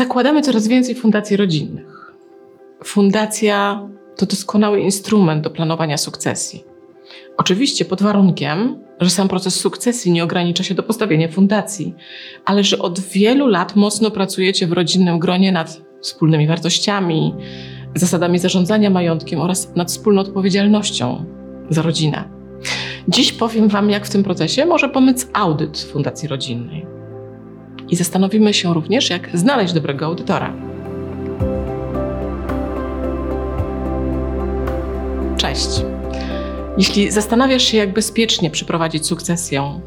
Zakładamy coraz więcej fundacji rodzinnych. Fundacja to doskonały instrument do planowania sukcesji. Oczywiście pod warunkiem, że sam proces sukcesji nie ogranicza się do postawienia fundacji, ale że od wielu lat mocno pracujecie w rodzinnym gronie nad wspólnymi wartościami, zasadami zarządzania majątkiem oraz nad wspólną odpowiedzialnością za rodzinę. Dziś powiem Wam, jak w tym procesie może pomóc audyt Fundacji Rodzinnej. I zastanowimy się również, jak znaleźć dobrego audytora. Cześć. Jeśli zastanawiasz się, jak bezpiecznie przeprowadzić sukcesję,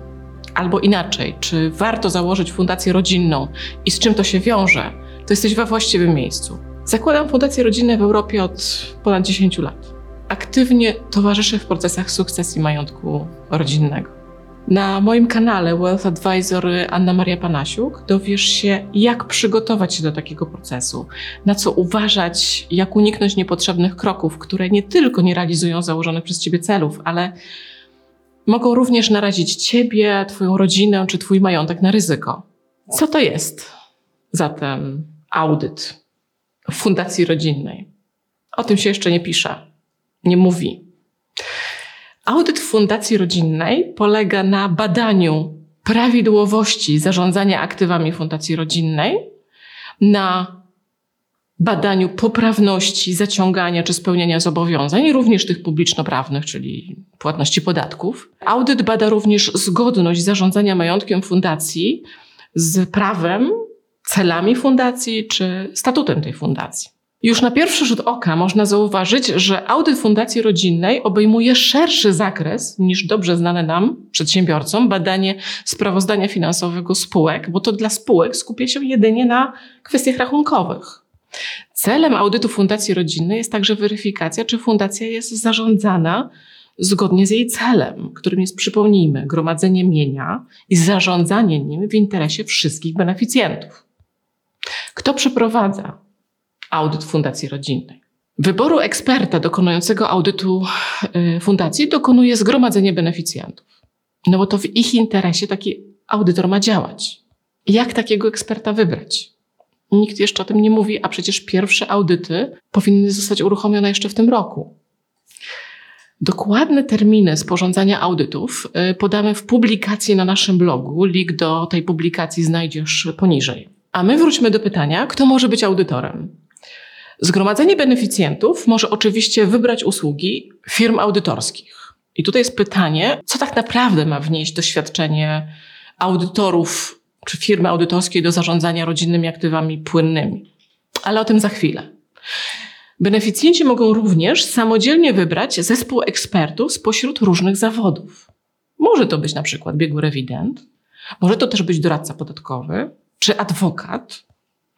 albo inaczej, czy warto założyć fundację rodzinną i z czym to się wiąże, to jesteś we właściwym miejscu. Zakładam fundacje rodzinne w Europie od ponad 10 lat. Aktywnie towarzyszę w procesach sukcesji majątku rodzinnego. Na moim kanale Wealth Advisor Anna Maria Panasiuk dowiesz się, jak przygotować się do takiego procesu, na co uważać, jak uniknąć niepotrzebnych kroków, które nie tylko nie realizują założonych przez Ciebie celów, ale mogą również narazić Ciebie, Twoją rodzinę czy Twój majątek na ryzyko. Co to jest zatem audyt w fundacji rodzinnej? O tym się jeszcze nie pisze, nie mówi. Audyt fundacji rodzinnej polega na badaniu prawidłowości zarządzania aktywami fundacji rodzinnej, na badaniu poprawności zaciągania czy spełniania zobowiązań, również tych publiczno-prawnych, czyli płatności podatków. Audyt bada również zgodność zarządzania majątkiem fundacji z prawem, celami fundacji czy statutem tej fundacji. Już na pierwszy rzut oka można zauważyć, że audyt fundacji rodzinnej obejmuje szerszy zakres niż dobrze znane nam, przedsiębiorcom, badanie sprawozdania finansowego spółek, bo to dla spółek skupia się jedynie na kwestiach rachunkowych. Celem audytu fundacji rodzinnej jest także weryfikacja, czy fundacja jest zarządzana zgodnie z jej celem, którym jest, przypomnijmy, gromadzenie mienia i zarządzanie nim w interesie wszystkich beneficjentów. Kto przeprowadza audyt Fundacji Rodzinnej. Wyboru eksperta dokonującego audytu y, fundacji dokonuje zgromadzenie beneficjentów. No bo to w ich interesie taki audytor ma działać. Jak takiego eksperta wybrać? Nikt jeszcze o tym nie mówi, a przecież pierwsze audyty powinny zostać uruchomione jeszcze w tym roku. Dokładne terminy sporządzania audytów y, podamy w publikacji na naszym blogu. Link do tej publikacji znajdziesz poniżej. A my wróćmy do pytania, kto może być audytorem? Zgromadzenie beneficjentów może oczywiście wybrać usługi firm audytorskich. I tutaj jest pytanie, co tak naprawdę ma wnieść doświadczenie audytorów czy firmy audytorskiej do zarządzania rodzinnymi aktywami płynnymi. Ale o tym za chwilę. Beneficjenci mogą również samodzielnie wybrać zespół ekspertów spośród różnych zawodów. Może to być na przykład biegły rewident, może to też być doradca podatkowy, czy adwokat,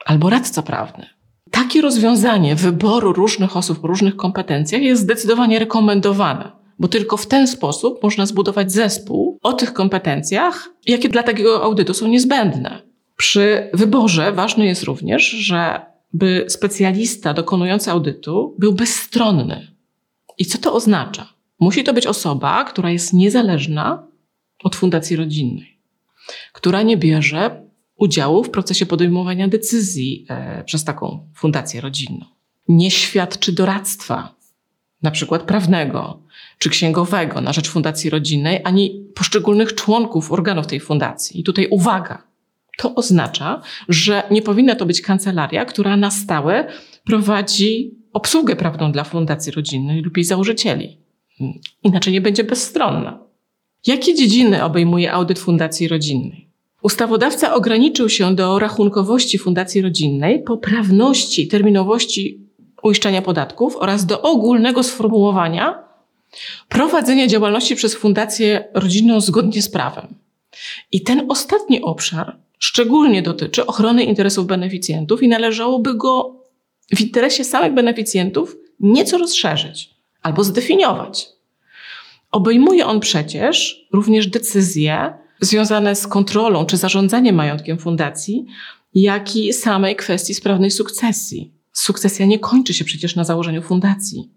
albo radca prawny. Takie rozwiązanie wyboru różnych osób o różnych kompetencjach jest zdecydowanie rekomendowane, bo tylko w ten sposób można zbudować zespół o tych kompetencjach, jakie dla takiego audytu są niezbędne. Przy wyborze ważne jest również, że by specjalista dokonujący audytu był bezstronny. I co to oznacza? Musi to być osoba, która jest niezależna od fundacji rodzinnej, która nie bierze udziału w procesie podejmowania decyzji e, przez taką fundację rodzinną. Nie świadczy doradztwa, na przykład prawnego czy księgowego na rzecz fundacji rodzinnej, ani poszczególnych członków organów tej fundacji. I tutaj uwaga. To oznacza, że nie powinna to być kancelaria, która na stałe prowadzi obsługę prawną dla fundacji rodzinnej lub jej założycieli. Inaczej nie będzie bezstronna. Jakie dziedziny obejmuje audyt fundacji rodzinnej? Ustawodawca ograniczył się do rachunkowości fundacji rodzinnej, poprawności, terminowości uiszczania podatków oraz do ogólnego sformułowania prowadzenia działalności przez fundację rodzinną zgodnie z prawem. I ten ostatni obszar szczególnie dotyczy ochrony interesów beneficjentów i należałoby go w interesie samych beneficjentów nieco rozszerzyć albo zdefiniować. Obejmuje on przecież również decyzje związane z kontrolą czy zarządzaniem majątkiem fundacji, jak i samej kwestii sprawnej sukcesji. Sukcesja nie kończy się przecież na założeniu fundacji.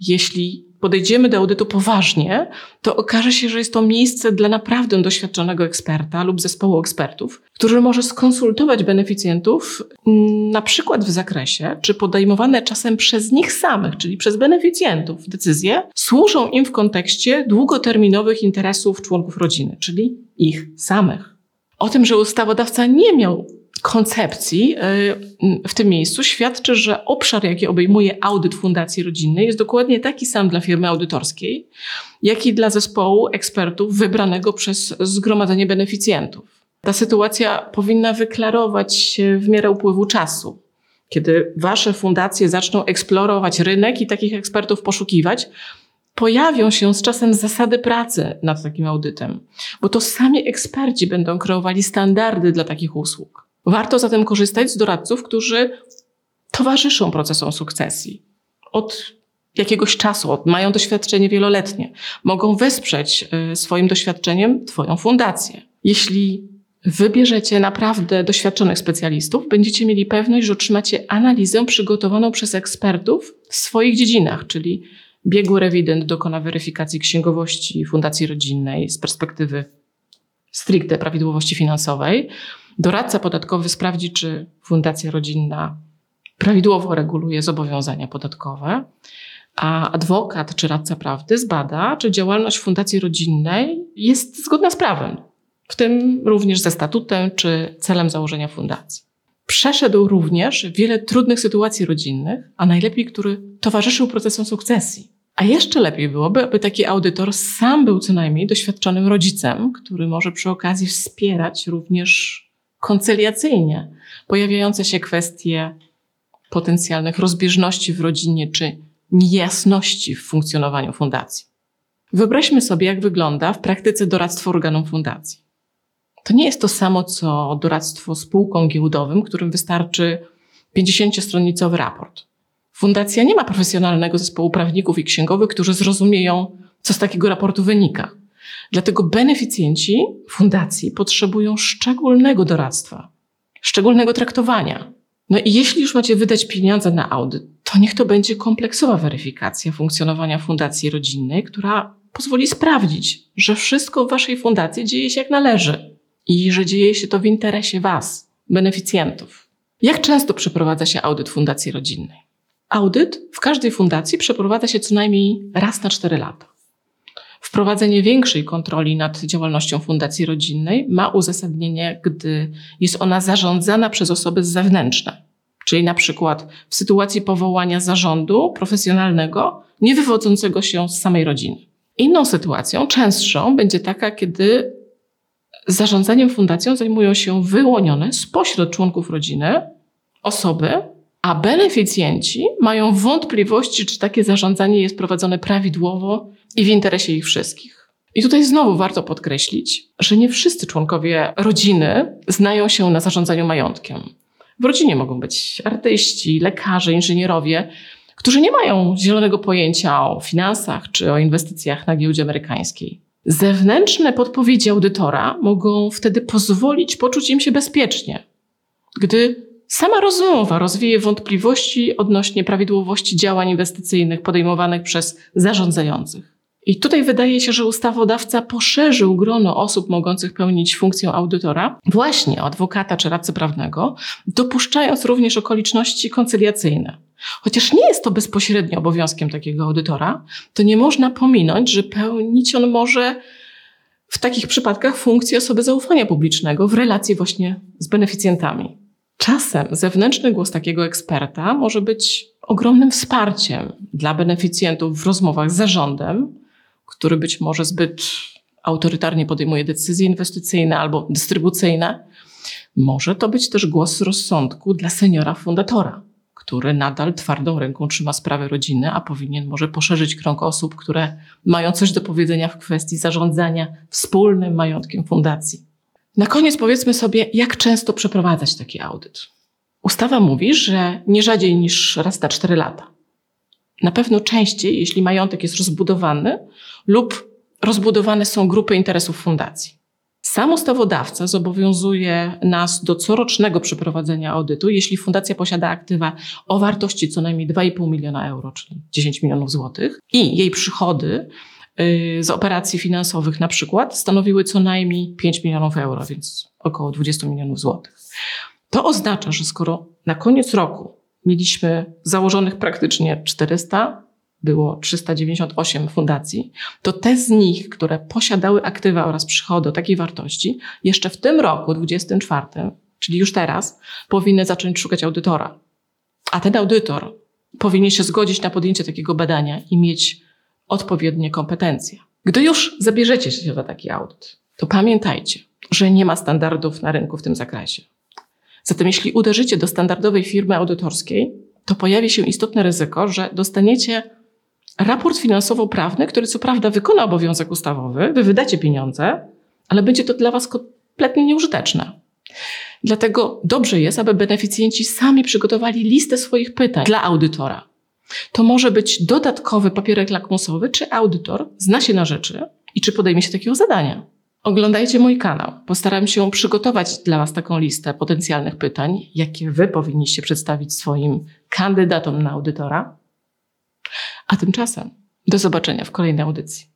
Jeśli podejdziemy do audytu poważnie, to okaże się, że jest to miejsce dla naprawdę doświadczonego eksperta lub zespołu ekspertów, który może skonsultować beneficjentów mm, na przykład w zakresie, czy podejmowane czasem przez nich samych, czyli przez beneficjentów decyzje, służą im w kontekście długoterminowych interesów członków rodziny, czyli ich samych. O tym, że ustawodawca nie miał koncepcji y, w tym miejscu świadczy, że obszar, jaki obejmuje audyt Fundacji Rodzinnej, jest dokładnie taki sam dla firmy audytorskiej, jak i dla zespołu ekspertów wybranego przez Zgromadzenie Beneficjentów. Ta sytuacja powinna wyklarować się w miarę upływu czasu. Kiedy wasze fundacje zaczną eksplorować rynek i takich ekspertów poszukiwać, pojawią się z czasem zasady pracy nad takim audytem, bo to sami eksperci będą kreowali standardy dla takich usług. Warto zatem korzystać z doradców, którzy towarzyszą procesom sukcesji. Od jakiegoś czasu, mają doświadczenie wieloletnie, mogą wesprzeć y, swoim doświadczeniem Twoją fundację. Jeśli wybierzecie naprawdę doświadczonych specjalistów, będziecie mieli pewność, że otrzymacie analizę przygotowaną przez ekspertów w swoich dziedzinach, czyli biegły rewident dokona weryfikacji księgowości Fundacji Rodzinnej z perspektywy stricte prawidłowości finansowej, Doradca podatkowy sprawdzi, czy fundacja rodzinna prawidłowo reguluje zobowiązania podatkowe, a adwokat czy radca prawdy zbada, czy działalność fundacji rodzinnej jest zgodna z prawem, w tym również ze statutem czy celem założenia fundacji. Przeszedł również wiele trudnych sytuacji rodzinnych, a najlepiej, który towarzyszył procesom sukcesji. A jeszcze lepiej byłoby, aby taki audytor sam był co najmniej doświadczonym rodzicem, który może przy okazji wspierać również koncyliacyjnie pojawiające się kwestie potencjalnych rozbieżności w rodzinie czy niejasności w funkcjonowaniu fundacji. Wyobraźmy sobie, jak wygląda w praktyce doradztwo organom fundacji. To nie jest to samo, co doradztwo spółkom giełdowym, którym wystarczy 50-stronicowy raport. Fundacja nie ma profesjonalnego zespołu prawników i księgowych, którzy zrozumieją, co z takiego raportu wynika. Dlatego beneficjenci fundacji potrzebują szczególnego doradztwa, szczególnego traktowania. No i jeśli już macie wydać pieniądze na audyt, to niech to będzie kompleksowa weryfikacja funkcjonowania fundacji rodzinnej, która pozwoli sprawdzić, że wszystko w waszej fundacji dzieje się jak należy i że dzieje się to w interesie was, beneficjentów. Jak często przeprowadza się audyt fundacji rodzinnej? Audyt w każdej fundacji przeprowadza się co najmniej raz na cztery lata. Wprowadzenie większej kontroli nad działalnością fundacji rodzinnej ma uzasadnienie, gdy jest ona zarządzana przez osoby zewnętrzne, czyli na przykład w sytuacji powołania zarządu profesjonalnego, nie wywodzącego się z samej rodziny. Inną sytuacją, częstszą, będzie taka, kiedy zarządzaniem fundacją zajmują się wyłonione spośród członków rodziny osoby, a beneficjenci mają wątpliwości, czy takie zarządzanie jest prowadzone prawidłowo i w interesie ich wszystkich. I tutaj znowu warto podkreślić, że nie wszyscy członkowie rodziny znają się na zarządzaniu majątkiem. W rodzinie mogą być artyści, lekarze, inżynierowie, którzy nie mają zielonego pojęcia o finansach czy o inwestycjach na giełdzie amerykańskiej. Zewnętrzne podpowiedzi audytora mogą wtedy pozwolić poczuć im się bezpiecznie, gdy sama rozmowa rozwieje wątpliwości odnośnie prawidłowości działań inwestycyjnych podejmowanych przez zarządzających. I tutaj wydaje się, że ustawodawca poszerzył grono osób mogących pełnić funkcję audytora właśnie adwokata czy radcę prawnego, dopuszczając również okoliczności koncyliacyjne. Chociaż nie jest to bezpośrednio obowiązkiem takiego audytora, to nie można pominąć, że pełnić on może w takich przypadkach funkcję osoby zaufania publicznego w relacji właśnie z beneficjentami. Czasem zewnętrzny głos takiego eksperta może być ogromnym wsparciem dla beneficjentów w rozmowach z zarządem, który być może zbyt autorytarnie podejmuje decyzje inwestycyjne albo dystrybucyjne. Może to być też głos rozsądku dla seniora fundatora, który nadal twardą ręką trzyma sprawę rodziny, a powinien może poszerzyć krąg osób, które mają coś do powiedzenia w kwestii zarządzania wspólnym majątkiem fundacji. Na koniec powiedzmy sobie, jak często przeprowadzać taki audyt. Ustawa mówi, że nie rzadziej niż raz na cztery lata. Na pewno częściej, jeśli majątek jest rozbudowany lub rozbudowane są grupy interesów fundacji. Sam ustawodawca zobowiązuje nas do corocznego przeprowadzenia audytu, jeśli fundacja posiada aktywa o wartości co najmniej 2,5 miliona euro, czyli 10 milionów złotych, i jej przychody z operacji finansowych na przykład stanowiły co najmniej 5 milionów euro, więc około 20 milionów złotych. To oznacza, że skoro na koniec roku mieliśmy założonych praktycznie 400, było 398 fundacji, to te z nich, które posiadały aktywa oraz przychody o takiej wartości, jeszcze w tym roku 24, czyli już teraz, powinny zacząć szukać audytora. A ten audytor powinien się zgodzić na podjęcie takiego badania i mieć odpowiednie kompetencje. Gdy już zabierzecie się za taki audyt, to pamiętajcie, że nie ma standardów na rynku w tym zakresie. Zatem jeśli uderzycie do standardowej firmy audytorskiej, to pojawi się istotne ryzyko, że dostaniecie raport finansowo-prawny, który co prawda wykona obowiązek ustawowy, wy wydacie pieniądze, ale będzie to dla was kompletnie nieużyteczne. Dlatego dobrze jest, aby beneficjenci sami przygotowali listę swoich pytań dla audytora. To może być dodatkowy papierek lakmusowy, czy audytor zna się na rzeczy i czy podejmie się takiego zadania. Oglądajcie mój kanał. Postaram się przygotować dla Was taką listę potencjalnych pytań, jakie Wy powinniście przedstawić swoim kandydatom na audytora. A tymczasem do zobaczenia w kolejnej audycji.